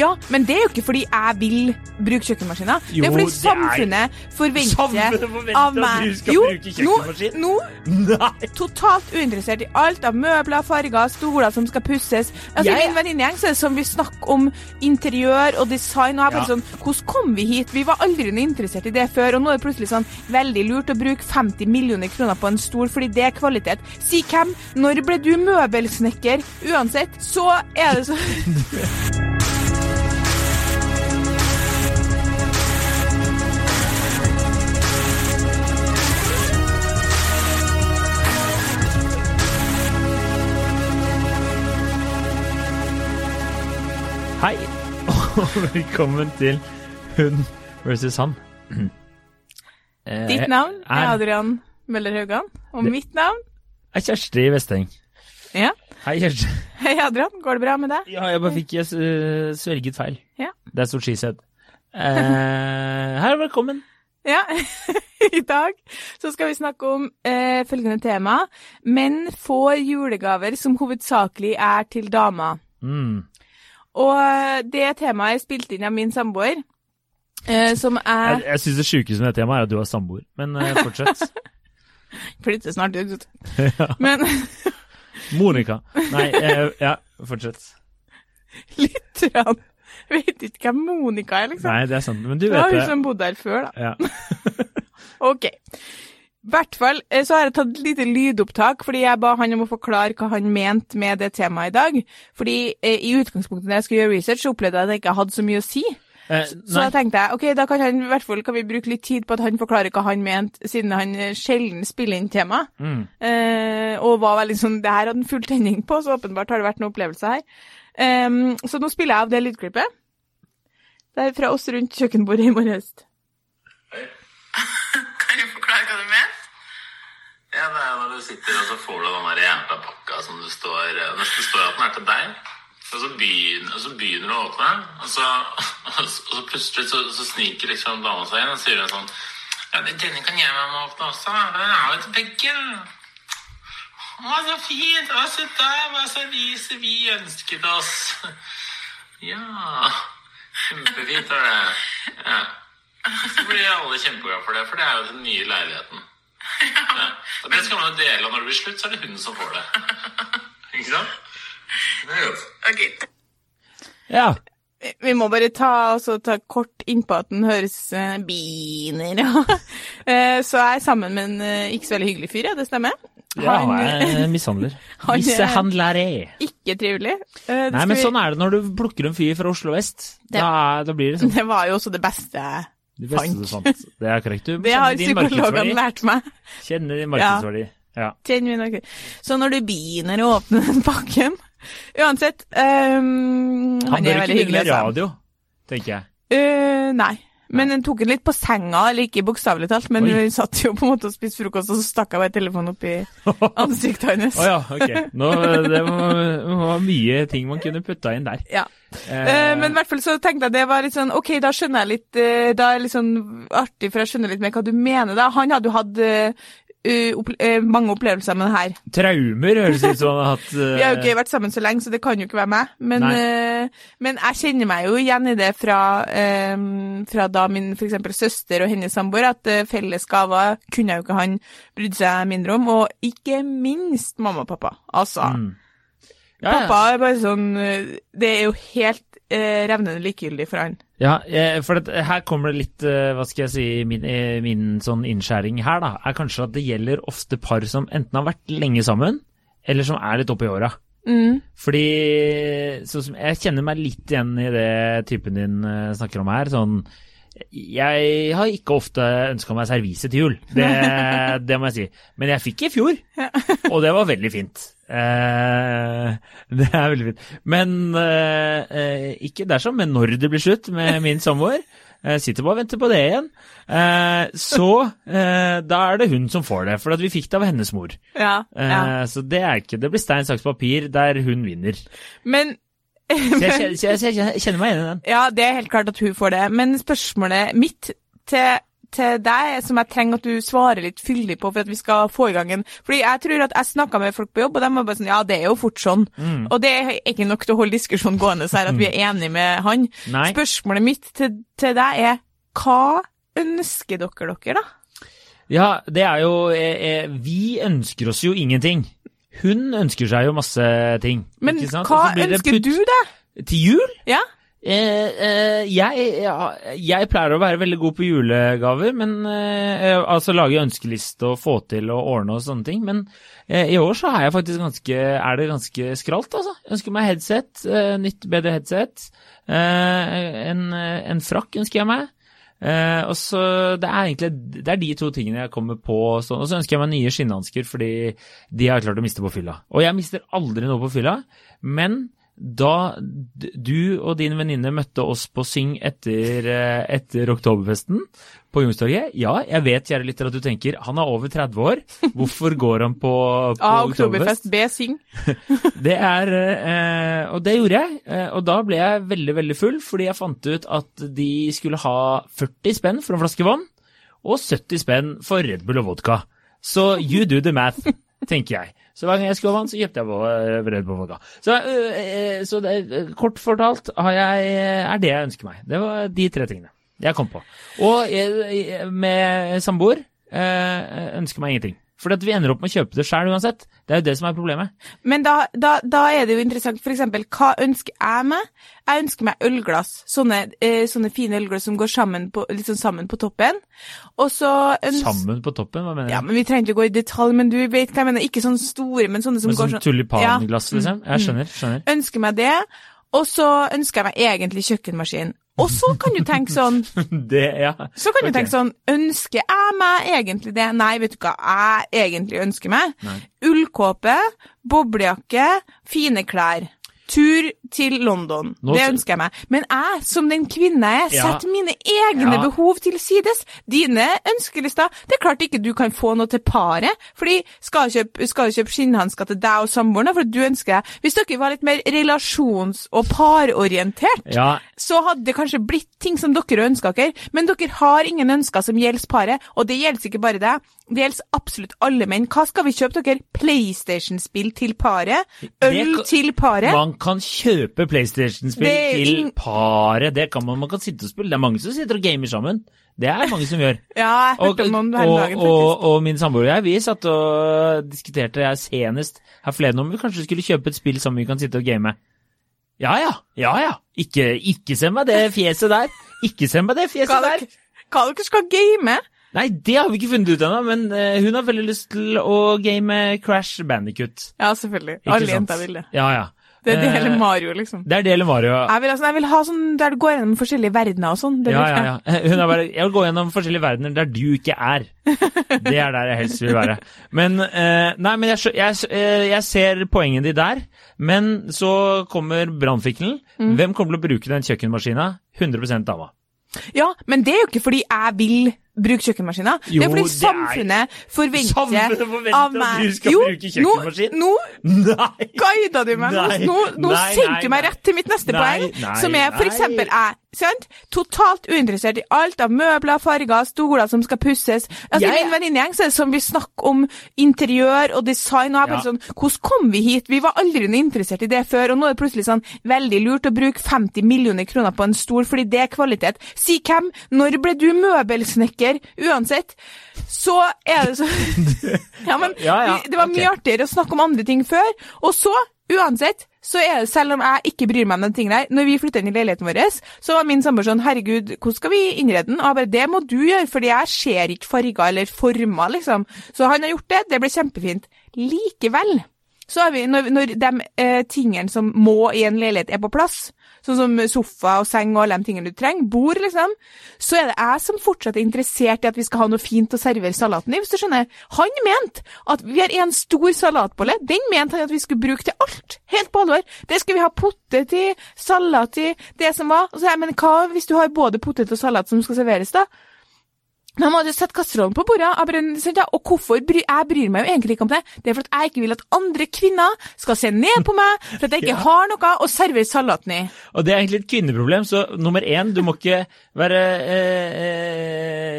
Ja, men det er jo ikke fordi jeg vil bruke kjøkkenmaskiner. det er fordi det er- samfunnet forventer, Samfunnet forventer av at du skal jo, bruke kjøkkenmaskin. Nå, nå Nei! totalt uinteressert i alt av møbler, farger, stoler som skal pusses. Altså, I min venninnegjeng er det som vi snakker om interiør og design. Og jeg bare Ja. sånn, Hvordan kom vi hit? Vi var aldri noe interessert i det før. Og nå er det plutselig sånn veldig lurt å bruke 50 millioner kroner på en stol fordi det er kvalitet. Si hvem? Når ble du møbelsnekker? Uansett, så er det så Hei, og velkommen til Hun versus han. Eh, Ditt navn er Adrian Møller Haugan. Og Det- mitt navn er Kjersti Vesteng. Ja. Hei, Kjersti. Hei, Adrian. Går det bra med deg? Ja, jeg bare fikk jeg, uh, svelget feil. Ja. Det er stort skisett. Eh, her, velkommen. Ja, i dag så skal vi snakke om eh, følgende tema. Menn får julegaver som hovedsakelig er til damer. Mm. Og eh, det temaet er spilt inn av min samboer, eh, som er Jeg, jeg syns det sjukeste med det temaet er at du har samboer, men eh, fortsett. Flytter snart ut. Men Monica. Nei, eh, ja, fortsett. litt rann. Vet ikke hvem Monica er, liksom. Nei, det er sant, men du det var hun som bodde her før, da. Ja. Ok. I hvert fall eh, så har jeg tatt et lite lydopptak, fordi jeg ba han om å forklare hva han mente med det temaet i dag. Fordi eh, i utgangspunktet når jeg skulle gjøre research, så opplevde jeg at jeg ikke hadde så mye å si. Eh, Så da tenkte jeg ok, da kan, han, i hvert fall, kan vi bruke litt tid på at han forklarer hva han mente, siden han eh, sjelden spiller inn tema. mm. Eh, og var veldig sånn Det her hadde han full tenning på, så åpenbart har det vært noen opplevelse her. Um, så nå spiller jeg av det lydklippet. Det er fra oss rundt kjøkkenbordet i morges. Kan du forklare hva du mener? Ja, det er når du sitter og så får du den jævla pakka som du står Nesten Når det står at den er til deg, og så begynner, og så begynner du å åpne, og så, og så, plutselig så, så sniker liksom dama seg inn og sier sånn Ja, denne kan jeg være med å åpne også. Den er jo til begge. Å, så fint. Å, se der. Hva så lyset vi ønsket oss. Ja. Kjempefint er det. Ja. Så blir alle kjempeglade for det, for det er jo den nye leiligheten. Ja. Det skal man jo dele, og når det blir slutt, så er det hun som får det. Ikke sant? Det er godt. Ok. Ja. Vi må bare ta, altså, ta kort innpå at den høres uh, biner ja. uh, Så jeg er sammen med en uh, ikke så veldig hyggelig fyr, ja, det stemmer. Ja, Han, er mishandler. han er- Mishandlere. Ikke trivelig. Nei, men vi- sånn er det når du plukker en fyr fra Oslo vest. Da, da blir det sånn. Det var jo også det beste. Det beste du fant. Det er korrekt. Du Det har psykologene lært meg. Kjenner din markedsverdi. Ja. ja. Så når du begynner å åpne den pakken Uansett um, Han Han bør ikke begynne med altså. radio, tenker jeg. Uh, nei. Men hun tok henne litt på senga, eller ikke bokstavelig talt, men Oi. hun satt jo på en måte og spiste frokost, og så stakk jeg bare telefonen opp i ansiktet hennes. Å ja, ok. Nå, det var, var mye ting man kunne putta inn der. Ja. Eh, men i hvert fall så tenkte jeg det var litt sånn, ok, da skjønner jeg litt, eh, da er det litt sånn artig, for jeg skjønner litt mer hva du mener da. Han hadde jo hatt uh, opple uh, mange opplevelser med det her. Traumer høres ut som han har hatt. uh, Vi har jo ikke vært sammen så lenge, så det kan jo ikke være meg. Men, men jeg kjenner meg jo igjen i det fra, eh, fra da min eksempel søster og hennes samboer, at uh, felles gaver kunne jo ikke han brydd seg mindre om. Og ikke minst mamma og pappa. Altså, mm. ja, pappa er bare sånn eh, Det er jo helt eh, revnende likegyldig for han. Ja, eh, for det, her kommer det litt, eh, hva skal jeg si, min, eh, min sånn innskjæring her, da, er kanskje at det gjelder ofte par som enten har vært lenge sammen, eller som er litt oppi åra. Mm. Fordi Jeg kjenner meg litt igjen i det typen din eh, snakker om her. Sånn Jeg har ikke ofte ønska meg servise til jul, det, det må jeg si. Men jeg fikk i fjor, og det var veldig fint. Eh, det er veldig fint. Men eh, eh, ikke dersom, men når det blir slutt med min samboer. Jeg sitter bare og venter på det igjen. Eh, så eh, da er det hun som får det, for at vi fikk det av hennes mor. Ja, Eh, ja. Så det er ikke Det blir stein, saks, papir der hun vinner. Men Så jeg, kjenner- så jeg kjenner meg igjen i den. Ja, det er helt klart at hun får det. Men spørsmålet mitt til, til deg som jeg trenger at du svarer litt fyldig på for at vi skal få i gang en Fordi jeg tror at jeg snakka med folk på jobb, og de var bare sånn Ja, det er jo fort sånn. Mm. Og det er ikke nok til å holde diskusjonen gående så her at vi er enige med han. Nei. Spørsmålet mitt til, til deg er hva ønsker dere dere, da? Ja, det er jo eh, eh, Vi ønsker oss jo ingenting. Hun ønsker seg jo masse ting. Men hva ønsker du deg? Til jul? Ja? Eh, eh, jeg, jeg, jeg pleier å være veldig god på julegaver, men eh, altså lage ønskeliste og få til og ordne og sånne ting. Men eh, i år så er ganske, er det ganske skralt, altså. Jeg ønsker meg headset, eh, nytt, bedre headset. Eh, en, en frakk ønsker jeg meg. Eh, og så Det er egentlig det er de to tingene jeg kommer på. Sånn. Og så ønsker jeg meg nye skinnhansker, fordi de har jeg klart å miste på fylla. Og jeg mister aldri noe på fylla, men da du og din venninne møtte oss på Syng etter, eh, etter Oktoberfesten på Youngstorget Ja, jeg vet, kjære lytter, at du tenker han er over 30 år. Hvorfor går han på, på A, Oktoberfest, B, Syng. det er eh, Og det gjorde jeg. Eh, og da ble jeg veldig, veldig full, fordi jeg fant ut at de skulle ha 40 spenn for en flaske vann, og 70 spenn for Red Bull og vodka. Så you do the math, tenker jeg. Så hver gang jeg skulle ha vann, så kjøpte jeg på brød på vodka. Så, eh, eh, så det, eh, kort fortalt jeg, er det jeg ønsker meg. Det var de tre tingene jeg kom på. Og jeg, med samboer eh, ønsker meg ingenting. For at vi ender opp med å kjøpe det sjøl uansett. Det er jo det som er problemet. Men da, da, da er det jo interessant, for eksempel, hva ønsker jeg meg? Jeg ønsker meg ølglass, sånne, eh, sånne fine ølglass som går sammen på, sånn sammen på toppen. Og så ønsker... Sammen på toppen, hva mener du? Ja, men vi trenger ikke å gå i detalj, men du vet hva jeg mener. Ikke sånne store, men sånne som Med går sånn sånn tulipanglass, Ja. liksom? Jeg skjønner. skjønner. Ønsker meg det. Og så ønsker jeg meg egentlig kjøkkenmaskin. Og så kan du tenke sånn Det, ja. Så kan du tenke sånn, ønsker jeg meg egentlig det? Nei, vet du hva jeg egentlig ønsker meg? Nei. Ullkåpe, boblejakke, fine klær. Tur til London. Nå det ønsker jeg meg. Men jeg, som den kvinne jeg er, Ja. setter mine egne Ja. behov til sides. Dine ønskelister Det er klart ikke du kan få noe til paret, fordi skal du kjøpe, skal kjøpe skinnhansker til deg og samboeren, for du ønsker deg Hvis dere var litt mer relasjons- og parorientert, Ja, så hadde det kanskje blitt ting som dere ønska dere, men dere har ingen ønsker som gjelder paret, og det gjelder ikke bare deg, det gjelder absolutt alle menn. Hva skal vi kjøpe dere? PlayStation-spill til paret? Øl kan- til paret? man kan kjøpe PlayStation-spill til paret. Det kan man, man kan sitte og spille. Det er mange som sitter og gamer sammen. Det er mange som gjør. Ja, jeg Og, hørte om noen dagen, faktisk. og, og, og min samboer og jeg, vi satt og diskuterte jeg senest her forleden om vi kanskje skulle kjøpe et spill som vi kan sitte og game. Ja ja, ja ja. Ikke, ikke send meg det fjeset der. Ikke send meg det fjeset der. hva dere skal game? Nei, det har vi ikke funnet ut ennå, men eh, hun har veldig lyst til å game Crash Bandicut. Ja, selvfølgelig. Alle jenter vil det. Ja ja. Det er det hele Eh, Mario, liksom. Det er det hele Mario. Jeg vil, altså, jeg vil ha sånn der du går gjennom forskjellige verdener og sånn. Det Ja, ja, ja. Hun er bare Jeg vil gå gjennom forskjellige verdener der du ikke er. Det er der jeg helst vil være. Men eh, Nei, men jeg, jeg, eh, jeg ser poenget ditt der. Men så kommer brannfikkelen. Mm. Hvem kommer til å bruke den kjøkkenmaskina? 100% dama. Ja, men det er jo ikke fordi jeg vil bruke kjøkkenmaskiner. det er fordi samfunnet er- forventer Samfunnet forventer av at du skal jo, bruke kjøkkenmaskin. Nå, nå Nei! guida du meg. Nei, nå, nå nei, sendte du meg rett til mitt neste poeng, som er for eksempel jeg. Sant? Totalt uinteressert i alt av møbler, farger, stoler som skal pusses. Altså, Jeg- I min venninnegjeng er det som vi snakker om interiør og design, og jeg bare Ja. sånn Hvordan kom vi hit? Vi var aldri interessert i det før, og nå er det plutselig sånn veldig lurt å bruke 50 millioner kroner på en stol fordi det er kvalitet. Si hvem? Når ble du møbelsnekker? Uansett, så er det så Ja, men Ja, ja, det var mye okay. artigere å snakke om andre ting før. Og så, uansett, så er det, selv om jeg ikke bryr meg om den tingen der, når vi flytta inn i leiligheten vår, så var min samboer sånn, herregud, hvordan skal vi innrede den? Og jeg bare, det må du gjøre, fordi jeg ser ikke farger eller former, liksom. Så han har gjort det, det ble kjempefint. Likevel, så har vi, når, når de eh, tingene som må i en leilighet er på plass, sånn som sofa og seng og alle de tingene du trenger, bord liksom, så er det jeg som fortsatt er interessert i at vi skal ha noe fint å servere salaten i, hvis du skjønner. Han mente at vi har en stor salatbolle, den mente han at vi skulle bruke til alt, helt på alvor. Det skal vi ha potet i, salat i, det som var. Og så, men hva hvis du har både potet og salat som skal serveres da? Da hadde satt kasserollen på bordet. Og hvorfor bry, Jeg bryr meg jo egentlig ikke om det. Det er for at jeg ikke vil at andre kvinner skal se ned på meg for at jeg ikke Ja. har noe å servere salaten i. Og det er egentlig et kvinneproblem, så nummer én, du må ikke være eh,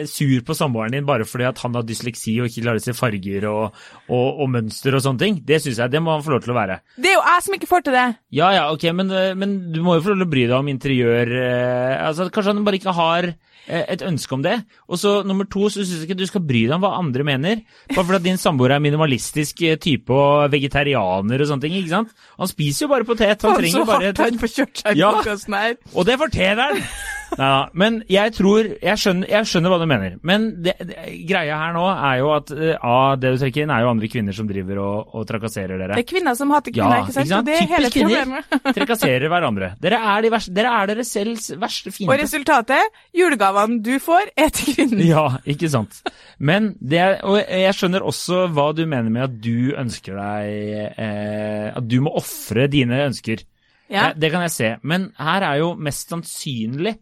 eh, sur på samboeren din bare fordi at han har dysleksi og ikke klarer å se farger og, og, og mønster og sånne ting. Det syns jeg, det må han få lov til å være. Det er jo jeg som ikke får til det. Ja ja, ok, men, eh, men du må jo få lov til å bry deg om interiør eh, altså Kanskje han bare ikke har eh, et ønske om det. Og så nummer to, så syns jeg ikke du skal bry deg om hva andre mener. Bare fordi din samboer er minimalistisk eh, type og vegetarianer og sånne ting. ikke sant? Han spiser jo bare potet. Han så trenger bare hardt han får kjørt seg i Ja. podkasten her. Og det fortjener han! Neida, men jeg tror jeg skjønner, jeg skjønner hva du mener. Men det, det, greia her nå er jo at eh, ah, det du trekker inn, er jo andre kvinner som driver og, og trakasserer dere. Det er kvinner som hater Ja, kvinner, ikke sant? ikke sant? Og det er hele Typisk kvinner. problemet. Trakasserer hverandre. Dere er, de verste, dere er dere selvs verste Og resultatet, julegavene du får, er til kvinnen. Ja, ikke sant. Men det og jeg skjønner også hva du mener med at du ønsker deg eh, At du må ofre dine ønsker. Ja. Eh, Det kan jeg se. Men her er jo mest sannsynlig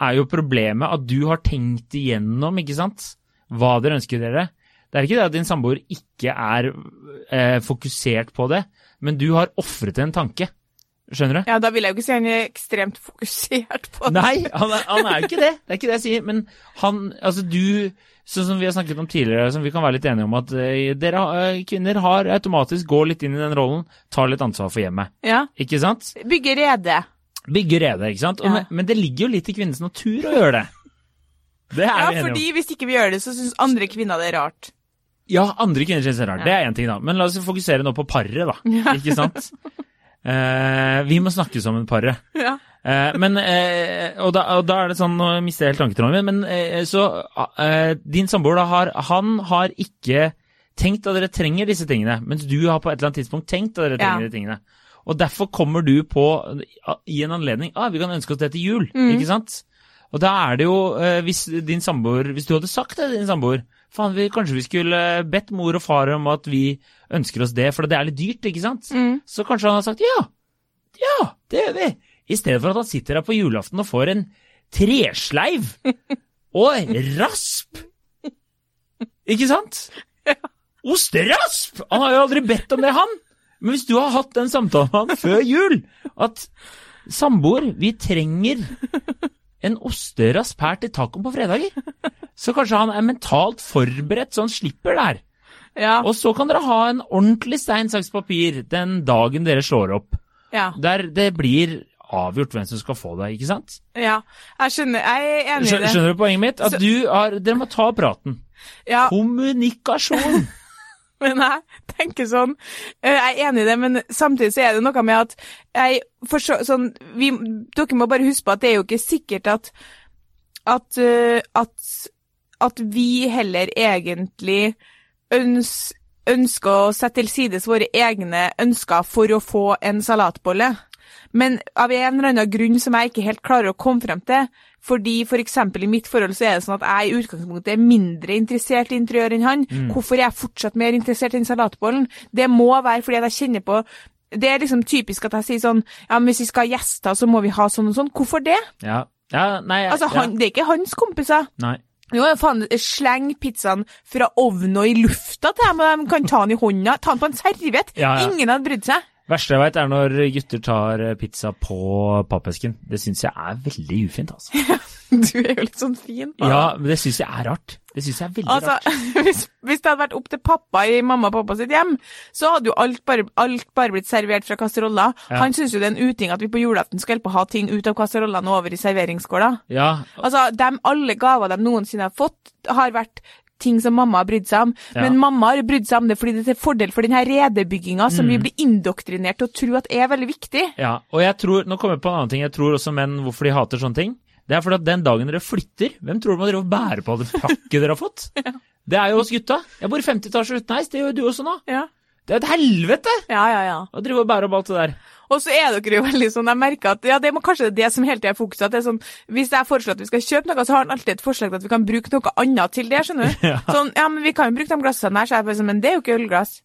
er jo problemet at du har tenkt igjennom, ikke sant, hva dere ønsker dere. Det er ikke det at din samboer ikke er eh, fokusert på det, men du har ofret en tanke. Skjønner du? Ja, da vil jeg jo ikke si han er ekstremt fokusert på det. Nei, han er, han er jo ikke det. Det er ikke det jeg sier. Men han, altså du, sånn som vi har snakket om tidligere, som vi kan være litt enige om, at eh, dere eh, kvinner har automatisk går litt inn i den rollen, tar litt ansvar for hjemmet. Ja. Ikke sant? Bygge rede. Bygge rede, ikke sant? Ja. men, men det ligger jo litt i kvinnens natur å gjøre det. Det er Ja, vi enige om. fordi hvis ikke vi gjør det, så syns andre kvinner det er rart. Ja, andre kvinner synes det er rart. Det er én ting, da. Men la oss fokusere nå på paret, da. Ikke sant? Uh, vi må snakke sammen, paret. Ja. Uh, men, uh, og, da, og da er det sånn, nå mister jeg helt tanketråden min, men så din samboer da har, han har ikke tenkt at dere trenger disse tingene, mens du har på et eller annet tidspunkt tenkt at dere trenger Ja. de tingene. Og derfor kommer du på, i en anledning, ah, vi kan ønske oss det til jul, Mm. ikke sant? Og da er det jo, eh, hvis din samboer, hvis du hadde sagt det til din samboer, faen, vi, kanskje vi skulle bedt mor og far om at vi ønsker oss det, for det er litt dyrt, ikke sant? Mm. Så kanskje han har sagt ja, ja, det gjør vi. I stedet for at han sitter her på julaften og får en tresleiv og rasp. Ikke sant? Osterasp! Han har jo aldri bedt om det, han. Men hvis du har hatt den samtalen med han før jul, at samboer, vi trenger en osterasp her til tacoen på fredager, så kanskje han er mentalt forberedt så han slipper det her. Ja. Og så kan dere ha en ordentlig stein, saks, papir den dagen dere slår opp. ja. Der det blir avgjort hvem som skal få det, ikke sant? ja. Jeg skjønner. Jeg er enig i det. skjønner du poenget mitt? At Så- du har Dere må ta praten. Ja, Kommunikasjon! men jeg tenker sånn eh, Jeg er enig i det, men samtidig så er det noe med at jeg forstår sånn vi, Dere må bare huske på at det er jo ikke sikkert at at, eh, at, at vi heller egentlig øns, ønsker å sette til sides våre egne ønsker for å få en salatbolle. Men av en eller annen grunn som jeg ikke helt klarer å komme frem til, fordi for eksempel i mitt forhold så er det sånn at jeg i utgangspunktet er mindre interessert i interiør enn han, hvorfor er jeg fortsatt mer interessert i salatbollen? Det må være fordi jeg kjenner på det er liksom typisk at jeg sier sånn Ja, men hvis vi skal ha gjester, så må vi ha sånn og sånn. Hvorfor det? Ja. ja nei, Altså, han, Det er ikke hans kompiser. ja. Nei. Jo, faen, sleng pizzaen fra ovnen og i lufta til dem, og de kan ta den i hånda. Ta den på en serviett. Ja, ja. Ingen hadde brydd seg. Verste jeg veit, er når gutter tar pizza på pappesken. Det syns jeg er veldig ufint, altså. Du er jo litt sånn fin. på det. Ja, men det syns jeg er rart. Det syns jeg er veldig Altså, rart. hvis, hvis det hadde vært opp til pappa i mamma og pappa sitt hjem, så hadde jo alt bare, alt bare blitt servert fra kasseroller. Ja. Han syns jo det er en uting at vi på julaften skal hjelpe å ha ting ut av kasserollene og over i serveringsskåla. Ja, Altså, dem, alle gaver de noensinne har fått, har vært ting som mamma har brydd seg om. Ja. Men mamma har brydd seg om det fordi det er til fordel for denne redebygginga som Mm. vi blir indoktrinert til å tro at er veldig viktig. Ja, og jeg tror, nå kommer jeg på en annen ting, jeg tror også menn hvorfor de hater sånne ting. Det er fordi at den dagen dere flytter, hvem tror du må og bære på det pakket dere har fått? Det er jo oss gutta. Jeg bor i femte etasje uten heis, det gjør jo du også nå. Ja, Det er et helvete ja, ja. ja. å drive og bære opp alt det der. Og så er dere jo veldig sånn, jeg merker at ja, det må kanskje det som hele tida er fokuset. At det er sånn, hvis jeg foreslår at vi skal kjøpe noe, så har han alltid et forslag til at vi kan bruke noe annet til det, skjønner du. Ja. Sånn, ja, men vi kan jo bruke de glassene her, så jeg bare sånn, men det er jo ikke ølglass.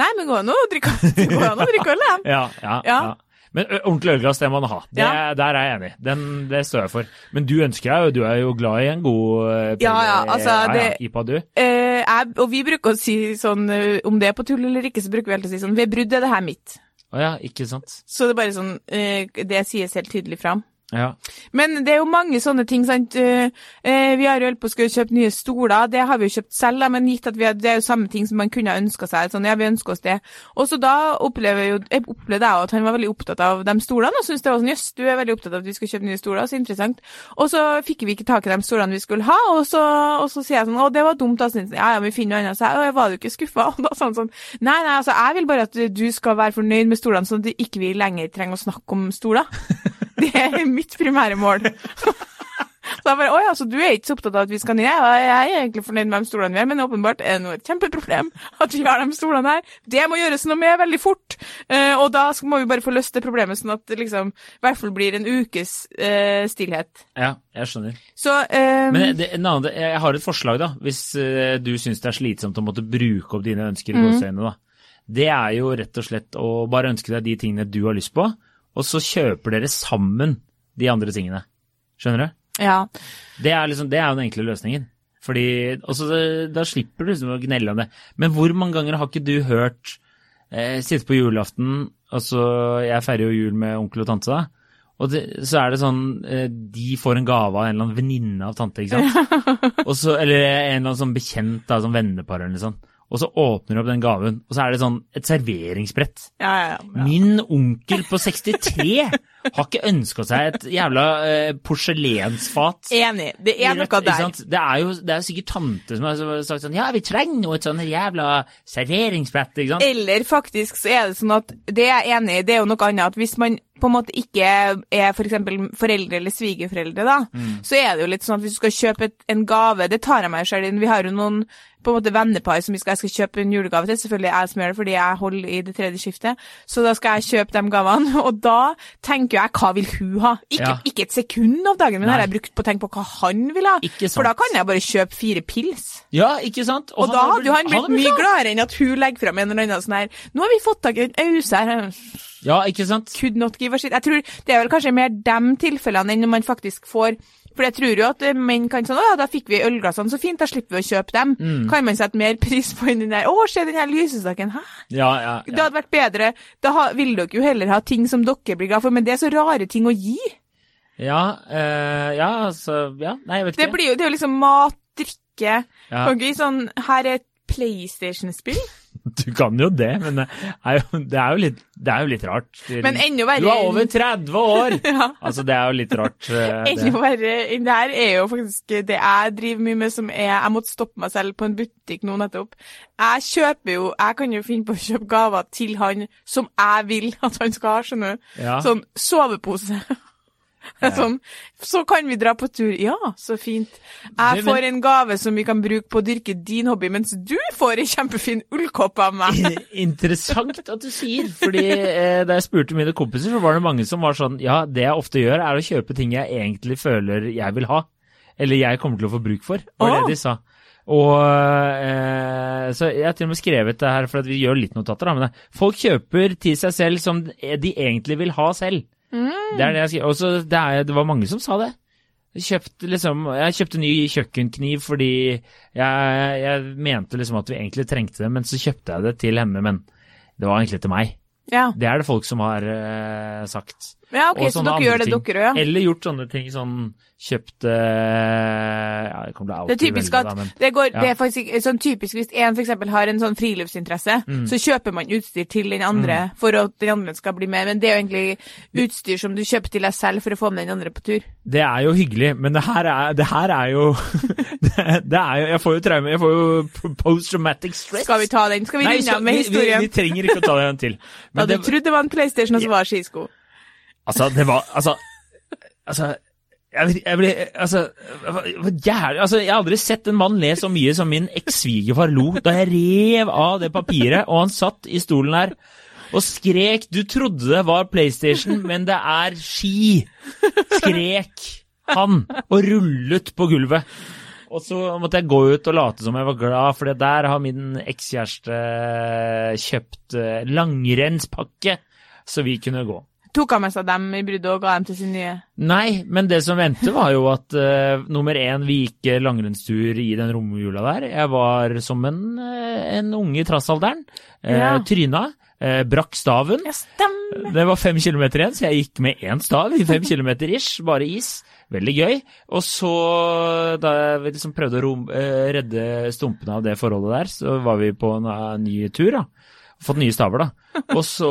Nei, men gå an å drikke, øl, da. Ja, ja, ja. Ja. Men ordentlig ølglass, det må man ha. Det, Ja. Der er jeg enig. Den, det står jeg for. Men du ønsker deg jo, du er jo glad i en god Ja, ja, altså, det- IPA, du. Eh, jeg, og vi bruker å si sånn, om det er på tull eller ikke, så bruker vi alltid å si sånn, ved brudd er det her mitt. Å ja, ikke sant. Så det er bare sånn, eh, det sies helt tydelig fram. Ja. Men det er jo mange sånne ting, sant. Eh, eh, vi har jo holdt på å kjøpe nye stoler, det har vi jo kjøpt selv, men gitt at har, det er jo samme ting som man kunne ønska seg. Sånn, ja, vi ønsker oss det. Og så da opplever jo, jeg opplevde jeg at han var veldig opptatt av de stolene, og syntes det var sånn, jøss, du er veldig opptatt av at vi skal kjøpe nye stoler, så interessant. Og så fikk vi ikke tak i de stolene vi skulle ha, og så, og så sier jeg sånn, å, det var dumt, da, så, ja, ja, vi finner noe annet. Så jeg, «Å, jeg var jo ikke skuffa. Og da sa sånn, nei, nei, altså, jeg vil bare at du skal være fornøyd med stolene, sånn at ikke vi lenger trenger å snakke om stoler. Det er mitt primære mål. Så jeg bare, å ja, så du er ikke så opptatt av at vi skal ned? Jeg er egentlig fornøyd med de stolene vi har, men åpenbart er det noe et kjempeproblem at vi har de stolene her. Det må gjøres noe med veldig fort. Eh, og da må vi bare få løst det problemet, sånn at det liksom i hvert fall blir en ukes eh, stillhet. ja, jeg skjønner. Så um... Men det, en annen, jeg har et forslag, da. Hvis du syns det er slitsomt å måtte bruke opp dine ønsker i Mm. gåseøynene, da. Det er jo rett og slett å bare ønske deg de tingene du har lyst på, og så kjøper dere sammen de andre tingene. Skjønner du? ja. Det er, liksom, det er jo den enkle løsningen. Fordi, også, Da slipper du liksom å gnelle om det. Men hvor mange ganger har ikke du hørt eh, Sitte på julaften, og så Jeg feirer jo jul med onkel og tante, da. Og det, så er det sånn eh, De får en gave av en eller annen venninne av tante, ikke sant. Og så, eller en eller annen sånn bekjent av sånn vennepar eller noe sånt. Og så åpner du opp den gaven, og så er det sånn et serveringsbrett. Ja, ja, ja. Min onkel på 63 har ikke ønska seg et jævla eh, porselensfat. Enig. Det er noe der. Det er jo det er sikkert tante som har sagt sånn Ja, vi trenger noe et sånn jævla serveringsbrett, ikke sant? Eller faktisk så er det sånn at det er jeg enig i, det er jo noe annet at hvis man på en måte ikke er for eksempel foreldre eller svigerforeldre, da, Mm. så er det jo litt sånn at hvis du skal kjøpe et, en gave, det tar jeg meg selv inn. Vi har jo noen på en måte vennepar som vi skal, jeg skal kjøpe en julegave til. Selvfølgelig er jeg som gjør det, fordi jeg holder i det tredje skiftet. Så da skal jeg kjøpe de gavene, og da tenker jeg hva vil hun ha? Ikke, Ja. ikke et sekund av dagen, min har jeg brukt på å tenke på hva han vil ha. For da kan jeg bare kjøpe fire pils. Ja, ikke sant? Og, da hadde jo han blitt mye glad. gladere enn at hun legger frem en eller annen sånn her Nå har vi fått tak i en ause her. Ja, ikke sant? Could not give a shit. Jeg tror det er vel kanskje mer de tilfellene enn når man faktisk får For jeg tror jo at eh, menn kan sånn Å ja, da fikk vi ølglassene, så fint, da slipper vi å kjøpe dem. Mm. Kan man sette mer pris på enn den der Å, se den her lysestaken. Hæ? Ja, ja. Det hadde vært bedre. Da ha, vil dere jo heller ha ting som dere blir glad for, men det er så rare ting å gi. Ja, øh, ja, altså Ja, nei, jeg vet ikke. Det, blir jo, det er jo liksom mat, drikke Ja. Kan ikke sånn Her er et PlayStation-spill. Du kan jo det, men det er jo, det er jo, litt, det er jo litt rart. Men enda verre Du er over 30 år! Ja. Altså, det er jo litt rart. eh, Enda verre enn det her er jo faktisk det jeg driver mye med som er Jeg måtte stoppe meg selv på en butikk nå nettopp. Jeg kjøper jo Jeg kan jo finne på å kjøpe gaver til han som jeg vil at han skal ha, skjønner du. Ja. Sånn sovepose. Sånn, så kan vi dra på tur. Ja, så fint. Jeg får en gave som vi kan bruke på å dyrke din hobby, mens du får en kjempefin ullkopp av meg. Interessant at du sier, fordi eh, da jeg spurte mine kompiser, så var det mange som var sånn Ja, det jeg ofte gjør, er å kjøpe ting jeg egentlig føler jeg vil ha. Eller jeg kommer til å få bruk for, var det de sa. Og eh, Så jeg har til og med skrevet det her, for at vi gjør litt notater, da. Men folk kjøper til seg selv som de egentlig vil ha selv. Det er det jeg skriver. Og det, er, det var mange som sa det. Jeg kjøpte, liksom, jeg kjøpte ny kjøkkenkniv fordi jeg, jeg mente liksom at vi egentlig trengte det, men så kjøpte jeg det til henne, men det var egentlig til meg. Ja, Det er det folk som har uh, sagt. Ja ok, så dere gjør det, ting. dere òg, ja. Eller gjort sånne ting sånn kjøpt Ja, det, Det er typisk velge, at men det, går, ja. det er faktisk sånn typisk hvis en eksempel har en sånn friluftsinteresse, Mm. så kjøper man utstyr til den andre for at den andre skal bli med, men det er jo egentlig utstyr som du kjøper til deg selv for å få med den andre på tur. Det er jo hyggelig, men det her er, det her er jo det, er jo Jeg får jo traume. Jeg får jo post-traumatic stress. Skal vi ta den? Skal vi runde av med vi, vi, vi trenger ikke å ta den en til. Da du trodde det var en PlayStation, og så var skisko. Altså, det var Altså, altså jeg, jeg ble Altså, jævlig Altså, jeg har aldri sett en mann le så mye som min eks-svigerfar lo da jeg rev av det papiret, og han satt i stolen her og skrek 'Du trodde det var PlayStation, men det er ski', skrek han og rullet på gulvet. Og så måtte jeg gå ut og late som jeg var glad, for der har min ekskjæreste kjøpt eh, langrennspakke, så vi kunne gå. Tok han med seg dem i bruddet og ga dem til sin nye Nei, men det som vendte var jo at uh, nummer én, vi gikk eh, langrennstur i den romjula der. Jeg var som en, uh, en unge i trassalderen. Uh, Ja. Tryna. Uh, brakk staven. Ja. Det var fem kilometer igjen, så jeg gikk med én stav i fem kilometer ish, bare is. Veldig gøy. Og så, da vi liksom prøvde å rom, eh, redde stumpene av det forholdet der, så var vi på en eh, ny tur, da. Fått nye staver, da. Og så,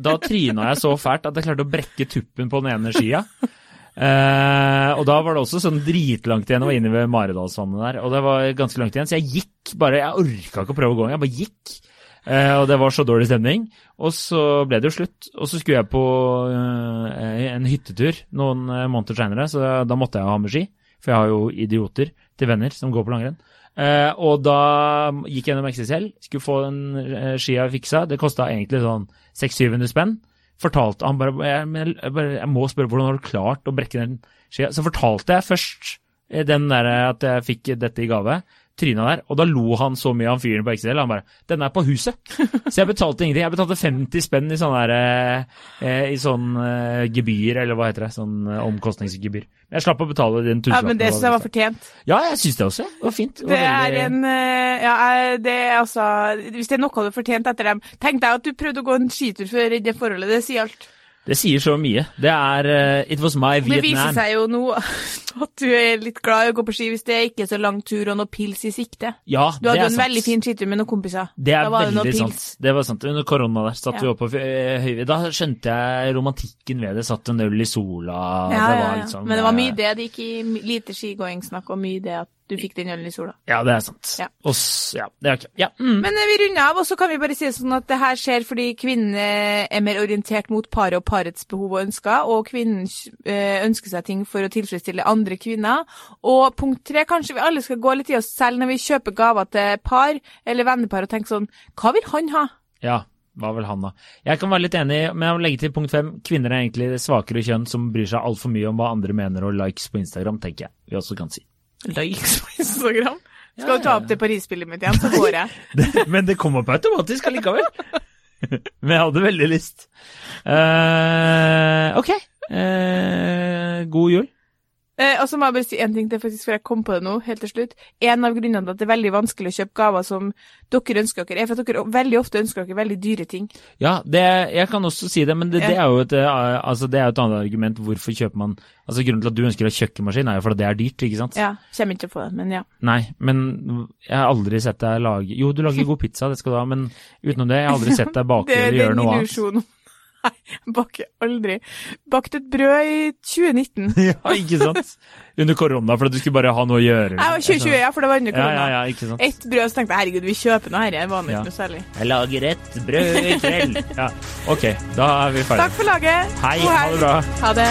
da tryna jeg så fælt at jeg klarte å brekke tuppen på den ene skia. Eh, og da var det også sånn dritlangt igjen, jeg var inne ved Maridalsvannet der, og det var ganske langt igjen, så jeg gikk bare, jeg orka ikke å prøve å gå, jeg bare gikk. Eh, og det var så dårlig stemning. Og så ble det jo slutt. Og så skulle jeg på eh, en hyttetur noen eh, måneder seinere, så da måtte jeg ha med ski. For jeg har jo idioter til venner som går på langrenn. Eh, og da gikk jeg gjennom XXL, skulle få den eh, skia fiksa. Det kosta egentlig sånn 600-700 spenn. Fortalte han bare jeg, bare jeg må spørre hvordan har du klart å brekke den skia? Så fortalte jeg først eh, den der at jeg fikk dette i gave tryna der, og da lo han så mye, han fyren på XL. Han bare 'Den er på huset'. Så jeg betalte ingenting. Jeg betalte 50 spenn i sånn der, eh, i sånn eh, gebyr, eller hva heter det, sånn eh, omkostningsgebyr. Jeg slapp å betale den Ja, men det syns jeg var fortjent. Ja, jeg syns det også. Det var fint. var Det er veldig- en eh, Ja, eh, det er altså Hvis det er noe du har fortjent etter dem Tenk deg at du prøvde å gå en skitur før i det forholdet. Det sier alt. Det sier så mye. Det er uh, It was my Det viser seg jo nå at du er litt glad i å gå på ski hvis det er ikke er så lang tur og noe pils i sikte. Ja, Du hadde jo en sant. veldig fin skitur med noen kompiser. Det er da var det noe veldig pils. sant. Det var sant. Under korona der satt Ja. vi oppe på eh, Da skjønte jeg romantikken ved det. Satt en øl i sola. Ja, det var liksom, Men det var eh, mye det. Det gikk i lite skigåingssnakk og mye det at du fikk den ølen i sola. Ja, det er sant. Ja. Og s- ja, det er ok. Ja. Mm. Men eh, vi runder av, og så kan vi bare si det sånn at det her skjer fordi kvinnen eh, er mer orientert mot paret og parets behov og ønsker, og kvinnen eh, ønsker seg ting for å tilfredsstille andre kvinner. Og punkt tre, kanskje vi alle skal gå litt i oss selv når vi kjøper gaver til par eller vennepar og tenke sånn, hva vil han ha? ja. Hva vil han da? Jeg kan være litt enig, men jeg må legge til punkt fem. Kvinner er egentlig det svakere kjønn som bryr seg altfor mye om hva andre mener og likes på Instagram, tenker jeg vi også kan si. Likes på Instagram. Skal du ta opp det Paris-spillet mitt igjen, så går jeg. Men det kom opp automatisk allikevel. men jeg hadde veldig lyst. Uh, ok. Uh, god jul. Eh, og så må jeg bare si en ting til, faktisk, før jeg kom på det nå, helt til slutt. En av grunnene til at det er veldig vanskelig å kjøpe gaver som dere ønsker dere, er for at dere veldig ofte ønsker dere veldig dyre ting. Ja, det, jeg kan også si det, men det, det er jo et, eh, altså det er et annet argument. Hvorfor kjøper man Altså Grunnen til at du ønsker ha kjøkkenmaskin, er jo fordi det er dyrt, ikke sant? Ja, kommer ikke på det, men ja. Nei, men jeg har aldri sett deg lage Jo, du lager god pizza, det skal du ha, men utenom det, jeg har aldri sett deg bake Det, eller det er gjøre noe annet. illusjon. Nei, jeg baker aldri. Bakte et brød i 2019. Ja, ikke sant? Under korona, for at du skulle bare ha noe å gjøre. Nei, var 2020, ja, for det var under Ja, ja, korona. ja, ikke sant. Ett brød, så tenkte jeg herregud, vi kjøper noe her, det var ikke noe særlig. Jeg lager et brød i kveld. Ja, ok, da er vi ferdige. Takk for laget. Hei, God ha det bra. Ha det.